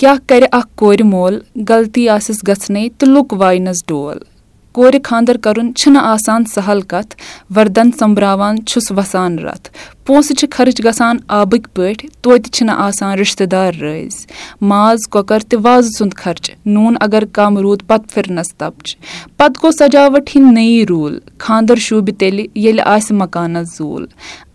کیاہ کَرِ اکھ کورِ مول غلطی آسؠس گژھنٕے تہٕ لُک واینس ڈول کورِ خانٛدر کرُن چھنہٕ آسان سہل کتھ وردن سومبراوان چھُس وسان رتھ پونٛسہٕ چھِ خرٕچ گژھان آبٕکۍ پٲٹھۍ توتہِ چھِنہٕ آسان رشتہٕ دار رٲزۍ ماز کۄکر تہٕ وازٕ سُنٛد خرچہِ نوٗن اگر کم روٗد پتہٕ پھرنس تبجہِ پتہٕ گوٚو سجاوٹھ ہنٛدۍ نٔیی روٗل خانٛدر شوٗبہِ تیٚلہِ ییٚلہِ آسہِ مکانس زول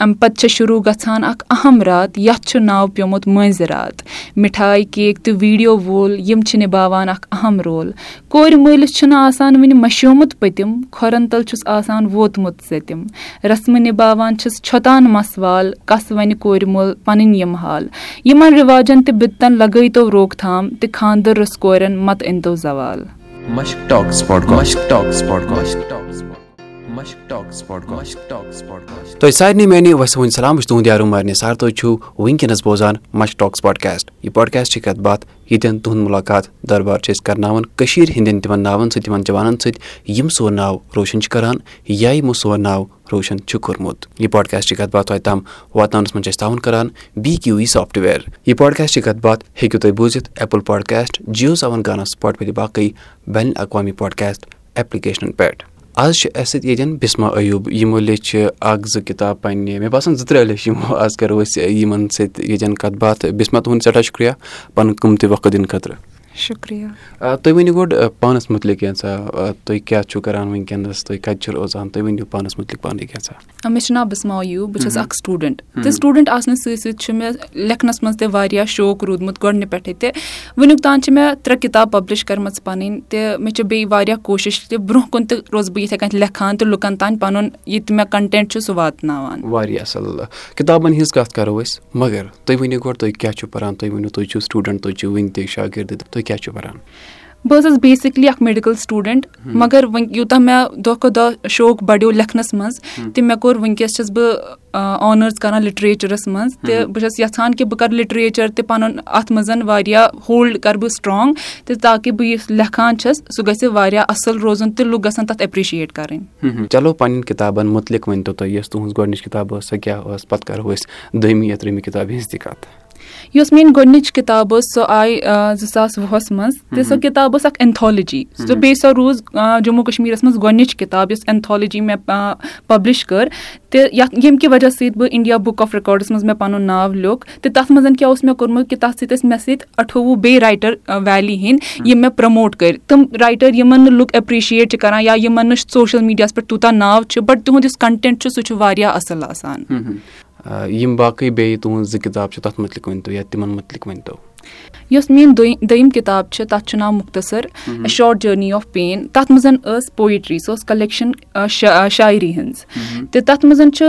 امہِ پتہٕ چھِ شروٗع گژھان اکھ اہم رات یتھ چھُ ناو پیٚومُت مٲنٛزۍ راتھ مِٹھایہِ کیک تہٕ ویٖڈیو وول یِم چھِ نِباوان اکھ اہم رول کورِ مٲلِس چھُنہٕ آسان وٕنہِ مشیومُت پٔتِم کھۄرن تل چھُس آسان ووتمُت ژٔتِم رسمہٕ نِباوان چھِس چھۄتان مس کس وَنہِ کورِ مول پَنٕنۍ یِم حال یِمن رِواجن تہٕ بِتن لَگٲے تو روک تھام تہٕ خانٛدر رسہٕ کورٮ۪ن متہٕ أنۍتو زوال تۄہہِ سارنٕے میانہِ وسوٕنۍ سلام بہٕ چھُس تُہنٛد یارو مارنہِ سر تُہۍ چھِو ؤنکیٚنس بوزان مش ٹاکس پاڈکاسٹ یہِ پاڈکاسچہِ کتھ باتھ ییٚتٮ۪ن تُہنٛد مُلاقات دربار چھِ أسۍ کرناوان کٔشیٖر ہنٛدٮ۪ن تِمن ناون سۭتۍ یِمن جوانن سۭتۍ یِم سون ناو روشن چھِ کران یا یِمو سون ناو روشن چھُ کوٚرمُت یہِ پاڈکاسٹ چہِ کتھ باتھ تۄہہِ تام واتناونس منٛز چھِ أسۍ تعاوُن کران بی کیوٗ وی سافٹویر یہِ پاڈکاسچہِ کتھ باتھ ہیٚکِو تُہۍ بوٗزِتھ ایٚپٕل پاڈکاسٹ جیو سونٛگانس پاٹ پھٔلۍ باقٕے بین الاقوامی پاڈکاسٹ ایٚپلکیشنن پٮ۪ٹھ آز چھُ اَسہِ سۭتۍ ییٚتٮ۪ن بِسما ایوٗب یِمو لیٚچھ چھِ اکھ زٕ کِتاب پَنٕنہِ مےٚ باسان زٕ ترٛےٚ لیٚکھ یِمو آز کَرو أسۍ یِمن سۭتۍ ییٚتٮ۪ن کَتھ باتھ بِسما تُہُنٛد سٮ۪ٹھاہ شُکریہ پَنُن قۭمتہِ وقتہٕ دِنہٕ خٲطرٕ مےٚ چھُ ناو بِسما بہٕ چھَس اَکھ سٹوٗڈَنٛٹ تہٕ سٹوٗڈَنٛٹ آسنہٕ سۭتۍ سۭتۍ چھُ مےٚ لیکھنَس منٛز تہِ واریاہ شوق روٗدمُت گۄڈنِکٕے تہِ وٕنیُک تام چھِ مےٚ ترےٚ کِتاب پَبلِش کَرِمَژٕ پَنٕنۍ تہٕ مےٚ چھِ بیٚیہِ واریاہ کوٗشِش تہِ برونٛہہ کُن تہِ روزٕ بہٕ یِتھَے کَنۍ لیکھان تہٕ لُکَن تانۍ پَنُن یہِ تہِ مےٚ کَنٹَنٹ چھُ سُہ واتناوان واریاہ اَصٕل کِتابَن ہِنٛز کَتھ کَرو أسۍ مگر بہٕ ٲسٕس بیسِکلی اَکھ میڈِکَل سٹوٗڈَنٛٹ مگر وۄنۍ یوٗتاہ مےٚ دۄہ کھۄتہٕ دۄہ شوق بَڑیو لیکھنَس منٛز تہِ مےٚ کوٚر وٕنۍکٮ۪س چھَس بہٕ آنٲرٕس کَران لِٹریچَرَس منٛز تہِ بہٕ چھَس یَژھان کہِ بہٕ کَرٕ لِٹریچَر تہِ پَنُن اَتھ منٛز واریاہ ہولڈ کَرٕ بہٕ سٕٹرٛانٛگ تہٕ تاکہِ بہٕ یُس لیکھان چھَس سُہ گژھِ واریاہ اَصٕل روزُن تہٕ لُکھ گژھن تَتھ اٮ۪پرِشیٹ کَرٕنۍ چلو پنٛنٮ۪ن کِتابَن مُتعلِق ؤنۍتو تُہۍ یۄس تُہٕنٛز گۄڈنِچ کِتاب ٲس سۄ کیاہ ٲس پَتہٕ کَرو أسۍ دوٚیمہِ یا ترٛیمہِ ہِنٛز تہِ کَتھ یۄس میٲنۍ گۄڈٕنِچ کِتاب ٲس سۄ آیہِ زٕ ساس وُہَس منٛز تہٕ سۄ کِتاب ٲس اکھ اؠنتھولجی سُہ بیٚیہِ سۄ روٗز جموں کشمیٖرس منٛز گۄڈٕنِچ کِتاب یۄس اؠنتھولجی مےٚ پبلِش کٔر تہٕ یتھ ییٚمہِ کہِ وجہ سۭتۍ بہٕ اِنٛڈیا بُک آف ریکاڈس منٛز مےٚ پنُن ناو لیوٗکھ تہٕ تَتھ منٛز کیاہ اوس مےٚ کوٚرمُت کہِ تَتھ سۭتۍ ٲسۍ مےٚ سۭتۍ اَٹھووُہ بیٚیہِ رایٹر ویلی ہِنٛدۍ یِم مےٚ پرموٹ کٔرۍ تِم رایٹر یِمن نہٕ لُک ایٚپرِشیٹ چھِ کران یا یِمن نہٕ سوشل میٖڈیاہَس پؠٹھ توٗتاہ ناو چھُ بٹ تِہُنٛد یُس کنٹؠنٛٹ چھُ سُہ چھُ واریاہ اَصٕل آسان یِم باقٕے بیٚیہِ تُہنز کِتاب یۄس میٲنۍ دوٚیِم کِتاب چھِ تَتھ چھُ ناو مُختصر شاٹ جٔرنی آف پین تَتھ منٛز ٲس پویٹری سۄ ٲس کَلیکشن شاعری ہٕنٛز تہٕ تَتھ منٛز چھُ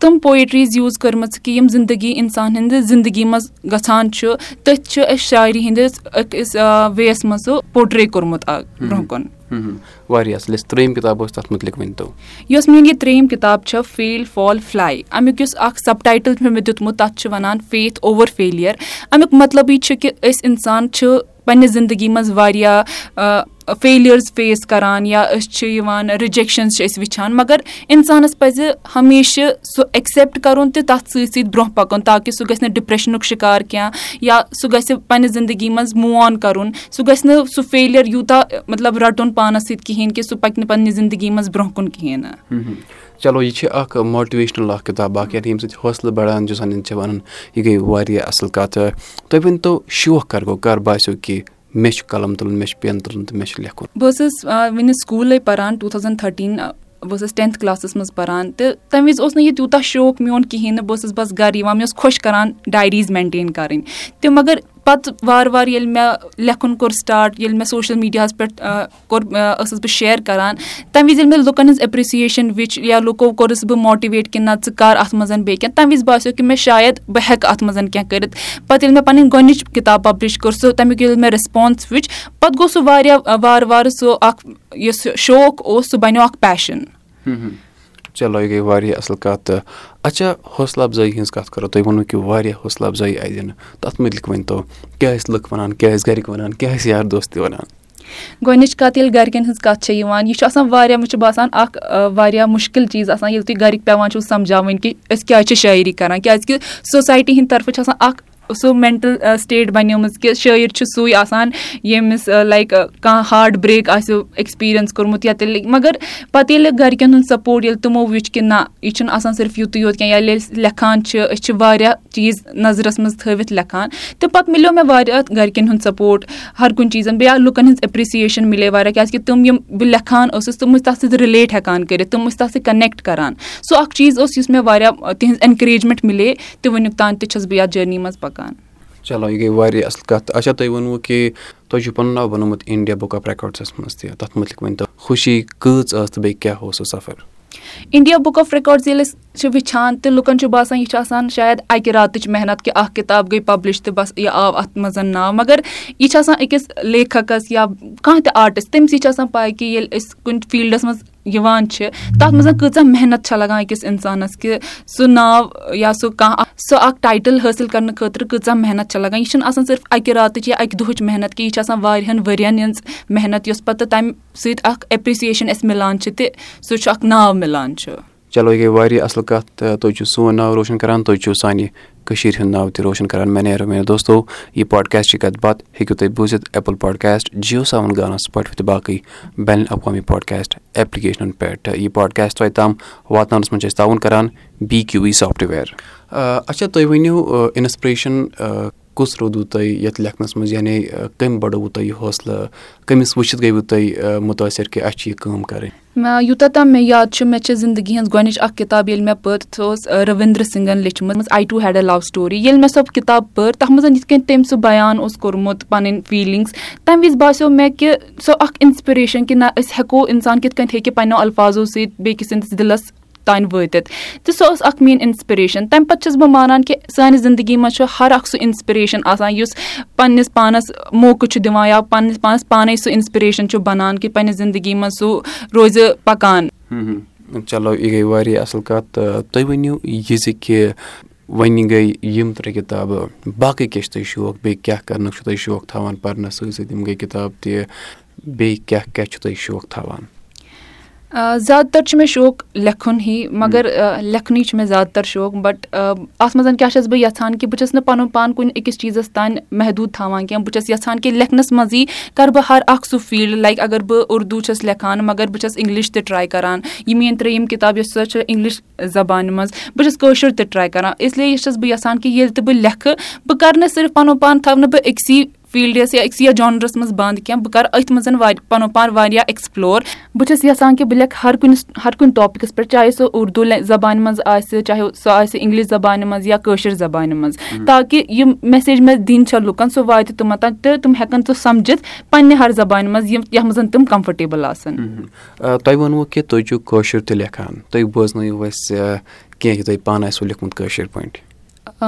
تِم پویٹریٖز یوٗز کٔرمٕژ کہِ یِم زندگی اِنسان ہِنٛدِ زِنٛدگی منٛز گژھان چھُ تٔتھۍ چھِ أسۍ شاعری ہِنٛدِس أکِس وے یَس منٛز سُہ پوٹری کوٚرمُت برونٛہہ کُن ترٛیِم کِتاب ٲس میٲنۍ یہِ ترٛیٚیِم کِتاب چھےٚ فیل فال فٕلے اَمیُک یُس اکھ سَب ٹایٹٕل چھُ مےٚ مےٚ دیُتمُت تَتھ چھِ وَنان فیتھ اوٚور فیلِیر اَمیُک مطلبٕے چھُ کہِ أسۍ اِنسان چھِ پَنٕنہِ زِنٛدگی منٛز واریاہ آ فیلِیٲرٕس فیس کَران یا أسۍ چھِ یِوان رِجَکشَنٕز چھِ أسۍ وٕچھان مگر اِنسانَس پَزِ ہمیشہٕ سُہ ایٚکسیپٹ کَرُن تہٕ تَتھ سۭتۍ سۭتۍ برونٛہہ پَکُن تاکہِ سُہ گژھِ نہٕ ڈِپرٛٮ۪شنُک شِکار کینٛہہ یا سُہ گژھِ پنٛنہِ زِنٛدگی منٛز موٗن کَرُن سُہ گژھِ نہٕ سُہ فیلیَر یوٗتاہ مطلب رَٹُن پانَس سۭتۍ کِہیٖنۍ کہِ سُہ پَکہِ نہٕ پنٛنہِ زندگی منٛز برونٛہہ کُن کِہیٖنۍ نہٕ چلو یہِ چھِ اَکھ ماٹِویشنَل اَکھ کِتاب اَکھ یَتھ حوصلہٕ بَڑان چھُ مےٚ چھُ کَلَم تُلُن مےٚ چھُ لیکھُن بہٕ ٲسٕس وٕنِس سکوٗلٕے پَران ٹوٗ تھَوزَنٛڈ تھٔٹیٖن بہٕ ٲسٕس ٹینتھ کلاسَس منٛز پَران تہٕ تَمہِ وِزِ اوس نہٕ یہِ تیوٗتاہ شوق میون کِہیٖنۍ نہٕ بہٕ ٲسٕس بَس گَرٕ یِوان مےٚ اوس خۄش کران ڈایریز مینٹین کَرٕنۍ تہٕ مگر پَتہٕ وارٕ وارٕ ییٚلہِ مےٚ لٮ۪کھُن کوٚر سٹاٹ ییٚلہِ مےٚ سوشَل میٖڈیاہَس پؠٹھ کوٚر ٲسٕس بہٕ شِیر کران تَمہِ وِزِ ییٚلہِ مےٚ لُکَن ہٕنٛز ایپرِسِیشن وٕچھ یا لُکو کوٚرُس بہٕ ماٹِویٹ کہِ نہ ژٕ کر اَتھ منٛز بیٚیہِ کینٛہہ تَمہِ وِزِ باسیٚو کہِ مےٚ شاید بہٕ ہؠکہٕ اَتھ منٛز کینٛہہ کٔرِتھ پَتہٕ ییٚلہِ مےٚ پَنٕنۍ گۄڈنِچ کِتاب پَبلِش کوٚر سُہ تَمیُک ییٚلہِ مےٚ ریسپانس وٕچھ پَتہٕ گوٚو سُہ واریاہ وارٕ وارٕ سُہ اکھ یُس شوق اوس سُہ بَنیو اکھ پیشن حوصلہٕ اَفضٲیی گۄڈٕنِچ کَتھ ییٚلہِ گَرِکؠن ہٕنٛز کَتھ چھےٚ یِوان یہِ چھُ آسان واریاہ مےٚ چھُ باسان اکھ واریاہ مُشکِل چیٖز آسان ییٚلہِ تُہۍ گَرِکۍ پیوان چھِو سَمجاوٕنۍ کہِ أسۍ کیازِ چھِ شٲعری کران کیازِ کہِ سوسایٹی ہِنٛدۍ طرفہٕ چھُ آسان اکھ سُہ مٮ۪نٹَل سٹیٹ بَنیمٕژ کہِ شٲعر چھُ سُے آسان ییٚمِس لایِک کانٛہہ ہاڈ برٛیک آسیو اٮ۪کٕسپیٖریَنس کوٚرمُت یا تیٚلہِ مگر پَتہٕ ییٚلہِ گَرِکٮ۪ن ہُنٛد سَپوٹ ییٚلہِ تِمو وٕچھ کہِ نہ یہِ چھُنہٕ آسان صرف یُتُے یوت کینٛہہ ییٚلہِ أسۍ لیکھان چھِ أسۍ چھِ واریاہ چیٖز نظرَس منٛز تھٲوِتھ لیکھان تہٕ پَتہٕ مِلیو مےٚ واریاہ اَتھ گَرِکٮ۪ن ہُنٛد سَپوٹ ہر کُنہِ چیٖزَن بیٚیہِ یا لُکَن ہٕنٛز اٮ۪پرِسیشَن مِلے واریاہ کیازکہِ تِم یِم بہٕ لیکھان ٲسٕس تِم ٲسۍ تَتھ سۭتۍ رِلیٹ ہٮ۪کان کٔرِتھ تِم ٲسۍ تَتھ سۭتۍ کَنیکٹ کران سُہ اَکھ چیٖز اوس یُس مےٚ واریاہ تِہٕنٛز اٮ۪نکَرجمٮ۪نٛٹ مِلے تہٕ وٕنیُک تام تہِ چھَس بہٕ یَتھ جٔرنی منٛز پَکان چلو یہِ گٔے واریاہ اَصٕل کَتھ اَچھا تۄہہِ ووٚنوٕ کہِ تۄہہِ چھُو پَنُن ناو بَنومُت اِنڈیا بُک آف ریکاڈس منٛز تہِ تَتھ مُتعلِق خوشی کۭژ ٲس تہٕ بیٚیہِ کیاہ اوس سُہ سَفر اِنڈیا بُک آف ریکاڈس ییٚلہِ أسۍ چھِ وٕچھان تہٕ لُکن چھُ باسان یہِ چھُ آسان شاید اَکہِ راتٕچ محنت کہِ اکھ کِتاب گٔے پَبلِش تہٕ بس یہِ آو اَتھ منٛز ناو مگر یہِ چھِ آسان أکِس لیکھکَس یا کانٛہہ تہِ آرٹِس تٔمسٕے چھِ آسان پاے کہِ ییٚلہِ أسۍ کُنہِ فیٖلڈَس منٛز یِوان چھِ تَتھ منٛز کۭژاہ محنت چھِ لگان أکِس اِنسانَس کہِ سُہ ناو یا سُہ کانٛہہ سُہ اَکھ ٹایٹٕل حٲصِل کَرنہٕ خٲطرٕ کۭژاہ محنت چھِ لگان یہِ چھِنہٕ آسان صِرف اَکہِ راتٕچ یا اَکہِ دۄہٕچ محنت کینٛہہ یہِ چھِ آسان واریاہَن ؤرۍ یَن ہِنٛز محنت یۄس پَتہٕ تَمہِ سۭتۍ اَکھ ایٚپرِسِیشَن اَسہِ مِلان چھِ تہِ سُہ چھُ اَکھ ناو مِلان چھُ چلو یہِ گٔے واریاہ اَصٕل کَتھ تہٕ تُہۍ چھُو سون ناو روشَن کَران تُہۍ چھُو سانہِ کٔشیٖرِ ہُنٛد ناو تہِ روشَن کَران مےٚ نیرو مین دوستو یہِ پاڈکاسٹچہِ کَتھ باتھ ہیٚکِو تُہۍ بوٗزِتھ ایپٕل پاڈکاسٹ جیو سٮ۪وَن گانَس پٲٹھۍ باقٕے بین الاقوامی پاڈکاسٹ اٮ۪پلِکیشنَن پؠٹھ یہِ پاڈکاسٹ توتہِ تام واتناونَس منٛز چھِ أسۍ تعاوُن کَران بی کیوٗ وی سافٹوِیَر اچھا تُہۍ ؤنِو اِنَسپٕریشَن یوٗتاہ تام مےٚ یاد چھُ مےٚ چھِ زندگی ہٕنٛز گۄڈنِچ اَکھ کِتاب ییٚلہِ مےٚ پٔر سۄ ٲس روِنٛدر سِنٛگن لیچھمٕژ I too had a love story ییٚلہِ مےٚ سۄ کِتاب پٔر تَتھ منٛز یِتھ کٔنۍ تٔمۍ سُہ بیان اوس کوٚرمُت پَنٕنۍ فیٖلِنٛگٕس تَمہِ وِز باسیٚو مےٚ کہِ سۄ اَکھ اِنَسپِریشَن کہِ نہ أسۍ ہیٚکو اِنسان کِتھ کٔنۍ ہیٚکہِ پَنٕنیو اَلفاظو سۭتۍ بیٚکِس سٕنٛدِس دِلَس تانۍ وٲتِتھ تہٕ سۄ ٲس اَکھ میٲنۍ اِنسپریشَن تَمہِ پَتہٕ چھَس بہٕ مانان کہِ سانہِ زِندگی منٛز چھُ ہر اکھ سُہ اِنسپریشَن آسان یُس پَنٕنِس پانَس موقعہٕ چھُ دِوان یا پَننِس پانَس پانے سُہ اِنسپریشَن چھُ بَنان کہِ پَنٕنہِ زِندگی منٛز سُہ روزِ پَکان چلو یہِ گٔے واریاہ اَصٕل کَتھ تہٕ تُہۍ ؤنِو یہِ زِ کہِ وۄنۍ گٔے یِم ترٛےٚ کِتابہٕ باقٕے کیاہ چھُ تۄہہِ شوق بیٚیہِ کیاہ کَرنُک چھُو تۄہہِ شوق تھاوان پَرنَس سۭتۍ سۭتۍ یِم گٔے کِتاب تہِ بیٚیہِ کیاہ کیاہ چھُو تۄہہِ شوق تھاوان زیادٕ تر چھُ مےٚ شوق لیکھُن ہی مگر لیکھنٕے چھُ مےٚ زیادٕ تر شوق بٹ اَتھ منٛز کیٛاہ چھَس بہٕ یَژھان کہِ بہٕ چھَس نہٕ پَنُن پان کُنہِ أکِس چیٖزَس تانۍ محدوٗد تھاوان کینٛہہ بہٕ چھَس یژھان کہِ لیکھنَس منٛزٕے کَرٕ بہٕ ہر اکھ سُہ فیٖلڈ لایِک اگر بہٕ اردوٗ چھَس لیکھان مگر بہٕ چھَس اِنگلِش تہِ ٹرٛے کران یہِ میٲنۍ ترٛیِم کِتاب یۄس سۄ چھِ اِنگلِش زَبانہِ منٛز بہٕ چھَس کٲشُر تہِ ٹرٛے کران اس لیے چھَس بہٕ یژھان کہِ ییٚلہِ تہِ بہٕ لیکھٕ بہٕ کَرٕ نہٕ صرف پَنُن پان تھاونہٕ بہٕ أکسی فیٖلڈس یا أکِس یا جانورَس منٛز بَنٛد کینٛہہ بہٕ کَرٕ أتھۍ منٛز وا پَنُن پان واریاہ ایٚکٕسپٕلور بہٕ چھَس یَژھان کہِ بہٕ لیٚکھہٕ ہَر کُنہِ ہَر کُنہِ ٹاپِکَس پٮ۪ٹھ چاہے سُہ اردوٗ زَبانہِ منٛز آسہِ چاہے سُہ آسہِ اِنگلِش زَبانہِ منٛز یا کٲشِر زَبانہِ منٛز تاکہِ یِم میسیج مےٚ دِنۍ چھےٚ لُکَن سُہ واتہِ تِمَن تہٕ تِم ہٮ۪کَن سُہ سَمجِتھ پَنٕنہِ ہر زَبانہِ منٛز یِم یَتھ منٛز تِم کَمفٲٹیبٕل آسن تۄہہِ ووٚنوُ کہِ تُہۍ چھُو کٲشُر تہِ لیکھان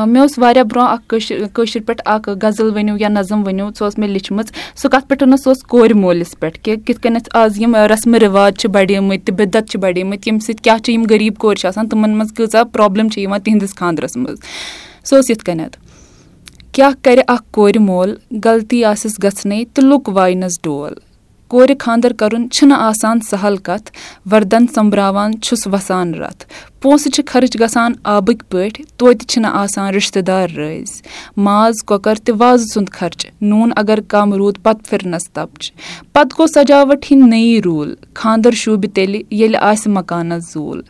مےٚ اوس واریاہ برونٛہہ اکھ کٲشِر پؠٹھ اکھ غزل ؤنِو یا نظم ؤنیو سۄ ٲس مےٚ لیٚچھمٕژ سۄ کَتھ پؠٹھ سُہ اوس کورِ مولِس پؠٹھ کہِ کِتھ کَنیتھ آز یِم رسمہٕ چھِ بَڑیمٕتۍ تہٕ بِدعت چھِ بڑیمٕتۍ ییٚمہِ سۭتۍ کیٛاہ چھِ یِم غریٖب کورِ چھِ آسان تِمن منٛز کۭژاہ پرابلِم چھِ یِوان تِہنٛدِس خانٛدرس منٛز سُہ اوس یِتھ کنیتھ کیاہ کرِ اکھ کورِ مول غلطی آسؠس گژھنٕے تہٕ لُک واینس ڈول کورِ خانٛدر کرُن چھُنہٕ آسان سہل کتھ وردن سومبراوان چھُس وسان رتھ پونٛسہٕ چھِ خرٕچ گژھان آبٕکۍ پٲٹھۍ توتہِ چھِنہٕ آسان رشتہٕ دار رٲزۍ ماز کۄکر تہٕ وازٕ سُنٛد خرچہِ نوٗن اگر کم روٗد پتہٕ پھِرنس تبجہِ پتہٕ گوٚو سجاوٹھ ہِنٛدۍ نٔیی روٗل خانٛدر شوٗبہِ تیٚلہِ ییٚلہِ آسہِ مکانس زول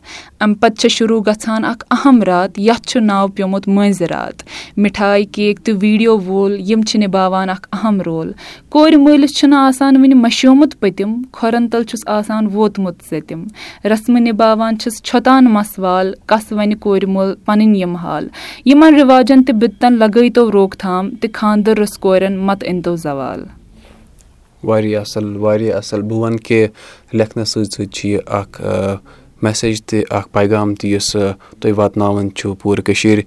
امہِ پتہٕ چھِ شروٗع گژھان اکھ اہم رات یتھ چھُ ناو پیٚومُت مٲنٛزۍ راتھ مِٹھایہِ کیک تہٕ ویٖڈیو وول یِم چھِ نِباوان اکھ اہم رول کورِ مٲلِس چھُنہٕ آسان وٕنہِ مشیومُت پٔتِم کھۄرن تل چھُس آسان ووتمُت ژٔتِم رسمہٕ نِباوان چھِس چھۄتان مس ہِ رِواجن تہٕ بِتن لَگٲے تو روک تام تہٕ خانٛدر کورٮ۪ن متہٕ أنۍتو سَوال واریاہ اَصٕل واریاہ بہٕ وَنہٕ کہِ لیکھنَس سۭتۍ سۭتۍ چھُ یہِ اکھ میسیج تہِ اکھ پیغام تہِ یُس تُہۍ واتناوان چھُو پوٗرٕ کٔشیٖر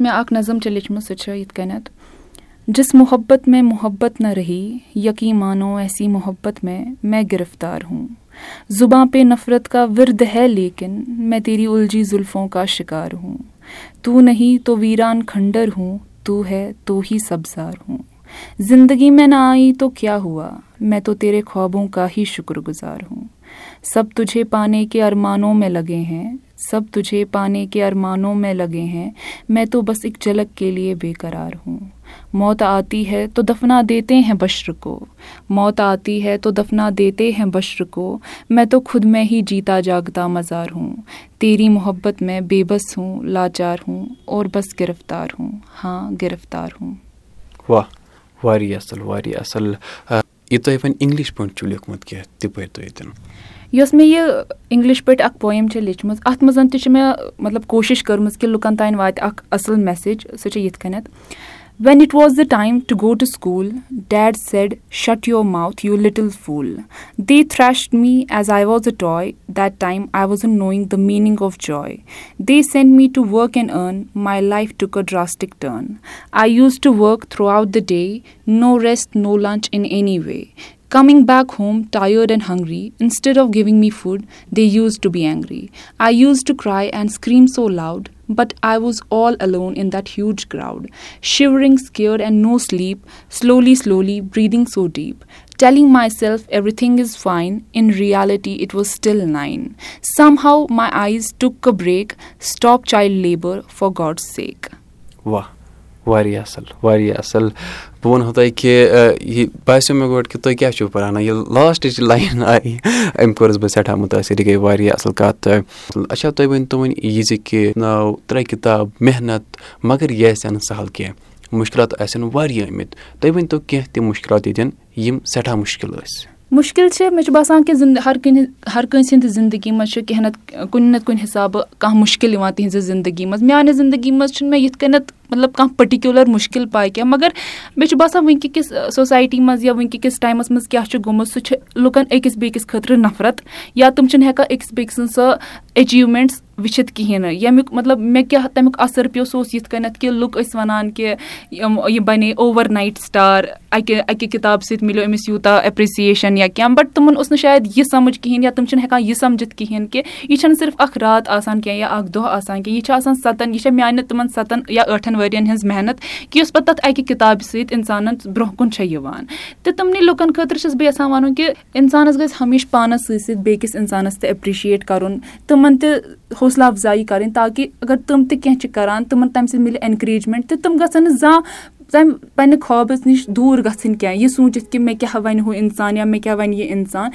مےٚ اکھ نظم چھِ لیچھمٕژ سۄ چھےٚ جِس محبت مےٚ محبت نہ ریٚیہِ یقی مانو ایسی محبت مےٚ مرفتار ہا زُبان پہ نفرت کا ورد ہیکن میری الجھ زُلفو کا شِکار ہو تُہۍ نہ تو ویٖران کھنڈر ہو تھو سبزار ہو زندگی مےٚ نہ آی تہٕ کیاہ ہا مےٚ تہٕ ترے خواب کا شُکر گُزار ہو سب تُجھ پانے کے ارمان مےٚ لگے سب تُجھ پانے کے ارمان مےٚ لگے مےٚ تہٕ بس اک جلک کے بے کرار ہو موت آتی دفنا دیے ہے بشر کو موت آتی ہے تہٕ دفنا دیے ہے بشر کو مےٚ تو خُد مے ہی جیٖتا جاگتا مزار ہوٗ تیری محبت میں بے بس ہوٗ لاچار ہوٗ اور بس گرفتار ہو ہاں گرفتار ہوٗ واہ واریاہ اصل واریاہ اصل یۄس مےٚ یہِ انگلِش پٲٹھۍ اکھ پویم چھِ لیٖچھمٕژ اتھ منٛز تہِ چھِ مےٚ مطلب کوٗشش کٔرمٕژ کہِ لُکن تانۍ واتہِ اکھ اصل میسیج سۄ چھِ یِتھ کٔنیٚتھ When it was the time to go to school, Dad said, "Shut your mouth, you little fool." They thrashed me as I was a toy. That time I wasn't knowing the meaning of joy. They sent me to work and earn. My life took a drastic turn. I used to work throughout the day, no rest, no lunch in any way. Coming back home tired and hungry, instead of giving me food, they used to be angry. I used to cry and scream so loud, but I was all alone in that huge crowd, shivering, scared and no sleep, slowly, breathing so deep, telling myself everything is fine. In reality, it was still 9. Somehow my eyes took a break, stopped child labor for God's sake. Wow. واریاہ اَصٕل واریاہ اَصٕل بہٕ وَنہو تۄہہِ کہِ یہِ باسیٚو مےٚ گۄڈٕ کہِ تُہۍ کیاہ چھُو پَران ییٚلہِ لاسٹٕچ لایِن آیہِ أمۍ کٔرٕس بہٕ سٮ۪ٹھاہ مُتٲثِر یہِ گٔے واریاہ اَصٕل کَتھ تہٕ اچھا تُہۍ ؤنۍ تو وۄنۍ یہِ زِ کہِ ناو ترٛےٚ کِتاب محنت مگر یہِ آسہِ ہا نہٕ سَہَل کینٛہہ مُشکِلات آسن واریاہ ٲمٕتۍ تُہۍ ؤنۍ تو کینٛہہ تہِ مُشکِلات ییٚتٮ۪ن یِم سٮ۪ٹھاہ مُشکل ٲسۍ مُشکِل چھِ مےٚ چھُ باسان کہِ زِنٛدٕ ہر کُنہِ ہر کٲنٛسہِ ہِنٛزِ زِنٛدگی منٛز چھِ کینٛہہ نتہٕ کُنہِ نَتہٕ کُنہِ حِسابہٕ کانٛہہ مُشکِل یِوان تِہنٛزِ زِنٛدگی منٛز میانہِ زِنٛدگی منٛز چھُنہٕ مےٚ یِتھ کٔنیٚتھ مطلب کانٛہہ پٔٹِکیوٗلَر مُشکِل پاے کینٛہہ مگر مےٚ چھُ باسان ؤنکیٚکِس سوسایٹی منٛز یا ؤنکیٚکِس ٹایمَس منٛز کیٛاہ چھُ گوٚمُت سُہ چھُ لُکن أکِس بیٚکِس خٲطرٕ نفرت یا تِم چھِنہٕ ہیٚکان أکِس بیٚکہِ سٕنٛز سۄ ایٚچیٖومؠنٛٹٕس وٕچھِتھ کِہیٖنۍ نہٕ ییٚمیُک مطلب مےٚ کیٛاہ تَمیُک اَثر پیوٚو سُہ اوس یِتھ کٔنیٚتھ کہِ لُکھ ٲسۍ وَنان کہِ یہِ بَنے اوٚور نایٹ سٹار اَکہِ اَکہِ کِتابہِ سۭتۍ مِلیو أمِس یوٗتاہ ایٚپرِسیشَن یا کینٛہہ بَٹ تِمن اوس نہٕ شاید یہِ سَمٕجھ کِہیٖنۍ یا تِم چھِنہٕ ہؠکان یہِ سَمجِتھ کِہیٖنۍ کہِ یہِ چھےٚ نہٕ صرف اکھ رات آسان کینٛہہ یا اکھ دۄہ آسان کینٛہہ یہِ چھُ آسان ستن یہِ چھےٚ میانہِ تِمن ستن یا ٲٹھن ؤرۍ ین ہٕنٛز محنت کہِ یُس پتہٕ تتھ اکہِ کِتابہِ سۭتۍ انسانس برونٛہہ کُن چھےٚ یِوان تہٕ تِمنٕے لُکن خٲطرٕ چھس بہٕ یژھان وَنُن کہِ انسانس گژھِ ہمیشہٕ پانس سۭتۍ سۭتۍ بیٚکِس انسانس تہِ ایٚپرِشیٹ کرُن تِمن تہِ حوصلہٕ افضایی کَرٕنۍ تاکہِ اگر تِم تہِ کینٛہہ چھِ کران تِمن تَمہِ سۭتۍ مِلہِ اینکریجمینٹ تہٕ تِم گژھن نہٕ زانٛہہ پننہِ خوابس نِش دوٗر گژھٕنۍ کینٛہہ یہِ سوٗنٛچِتھ کہِ مےٚ کیاہ وَنہِ ہُہ اِنسان یا مےٚ کیاہ وَنہِ یہِ اِنسان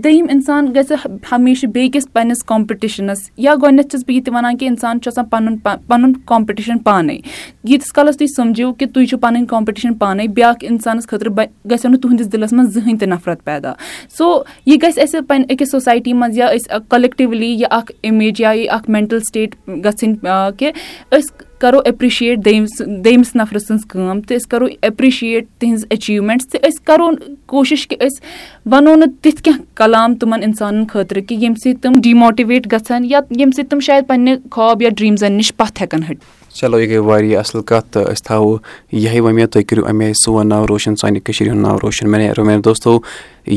دٔیِم اِنسان گژھِ ہمیشہٕ بیٚیہِ کِس پَنٕنِس کامپِٹِشنَس یا گۄڈنؠتھ چھس بہٕ یہِ تہِ وَنان کہِ اِنسان چھُ آسان پَنُن پَن پَنُن کامپِٹشن پانے یٖتِس کالس تُہۍ سمجِو کہِ تُہۍ چھِو پَنٕنۍ کامپِٹشن پانے بیاکھ انسانس خٲطرٕ گژھو نہٕ تُہنٛدِس دِلس منٛز زٕہٕنۍ تہِ نفرت پیدا سو یہِ گژھِ اَسہِ پننہِ أکِس سوسایٹی منٛز یا أسۍ کلیٚکٹِولی یہِ اکھ اِمیج یا یہِ اکھ مینٹل سِٹیٹ گژھٕنۍ کہِ أسۍ کرو ایٚپرِشِیٹ دوٚیمِس دٔیمِس نفرٕ سٕنٛز کٲم تہٕ أسۍ کرو ایٚپرِشِیٹ تِہنٛز ایٚچیومیٚنٹٕس تہٕ أسۍ کرو کوٗشِش کہِ أسۍ ونو نہٕ تِتھ کینٛہہ کلام تِمن اِنسانن خٲطرٕ کہِ ییٚمہِ سۭتۍ تِم ڈِماٹِویٹ گژھن یا ییٚمہِ سۭتۍ تِم شاید پَنٕنہِ خاب یا ڈریٖمزن نِش پتھ ہؠکن ۂٹۍ چلو یہِ گٔے واریاہ اَصٕل کَتھ تہٕ أسۍ تھاوَو یِہوٚے ؤمید تُہۍ کٔرِو اَمہِ آے سون ناو روشَن سانہِ کٔشیٖرِ ہُنٛد ناو روشَن دوستو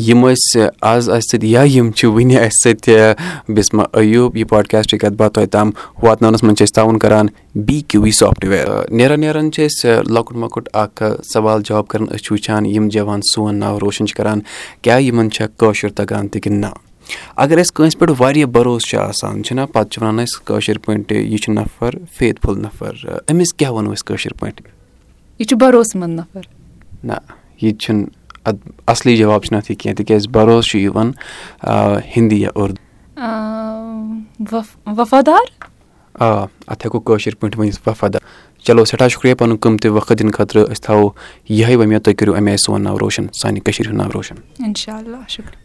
یِم ٲسۍ آز اَسہِ سۭتۍ یا یِم چھِ وٕنہِ اَسہِ سۭتۍ بِسما ٲیوٗب یہِ پاڈکاسٹٕچ کَتھ باتھ توتہِ تام واتناونَس منٛز چھِ أسۍ تاوُن کَران بی کیوٗ وی سافٹوِیَر نیران نیران چھِ أسۍ لۄکُٹ مۄکُٹ اَکھ سوال جاب کَران أسۍ چھِ وٕچھان یِم جَوان سون ناو روشَن چھِ کَران کیاہ یِمَن چھا کٲشُر تَگان تہٕ کِنہٕ نہ اَگر أسۍ کٲنسہِ پٮ۪ٹھ واریاہ بَروسہٕ چھُ آسان چھُ نہ پَتہٕ چھِ وَنان أسۍ کٲشِر پٲٹھۍ یہِ چھُ نَفر فیت فُل نَفر أمِس کیٚاہ وَنو أسۍ کٲشِر پٲٹھۍ یہِ چھُ بروسہٕ مَند نَفر نہ یہِ چھُ نہٕ اَتھ اَصلی جواب چھُ نہٕ اَتھ یہِ کیٚنٛہہ تِکیازِ بروسہٕ چھُ یِوان ہِندی یا اُردوٗ وفادار آ اَتھ ہٮ۪کو کٲشِر پٲٹھۍ ؤنِتھ وفادار چلو سٮ۪ٹھاہ شُکریہ پَنُن کٕم تہِ وقت دِنہٕ خٲطرٕ أسۍ تھاوو یِہے وُمید تُہۍ کٔرِو اَمہِ آیہِ سون ناو روشَن سانہِ کٔشیٖرِ ہُنٛد ناو روشَن اِنشاء اللہ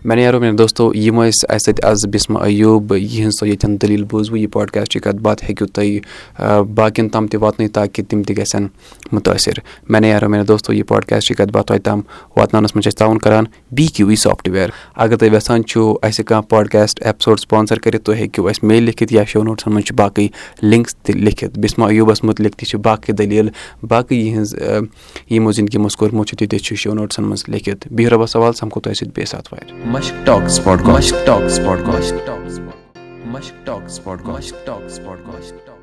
مےٚ نیرو میانہِ دوستو یِم ٲسۍ اَسہِ سۭتۍ آز بِسمہ ایوٗب یِہٕنٛز تۄہہِ ییٚتؠن دٔلیٖل بوٗزوٕ یہِ پاڈکاسچٕچ کتھ باتھ ہیٚکِو تُہۍ باقین تام تہِ واتنٲیِتھ تاکہِ تِم تہِ گژھن مُتٲثر مےٚ نیارو میانہِ دوستو یہِ پاڈکاسچٕچ کتھ باتھ تۄہہِ تام واتناونس منٛز چھِ أسۍ تاوُن کران بی کیو وی سافٹویر اگر تُہۍ یژھان چھُو اسہِ کانٛہہ پاڈکاسٹ ایپسوڈ سپانسر کٔرِتھ تُہۍ ہیٚکِو اسہِ میل لیکھِتھ یا شو نوٹسن منٛز چھِ باقٕے لِنکٕس تہِ لیکھِتھ بِسمہ اییوٗبس مُتعلِق تہِ چھِ بہٕ باقٕے دٔلیٖل باقٕے یِہِنٛز یِمو زِندگی منٛز کوٚرمُت چھُ تِتہِ چھُ شِو نوٹسَن منٛز لیٚکھِتھ بِہِو رۄبَس حوال سَمکھو تۄہہِ سۭتۍ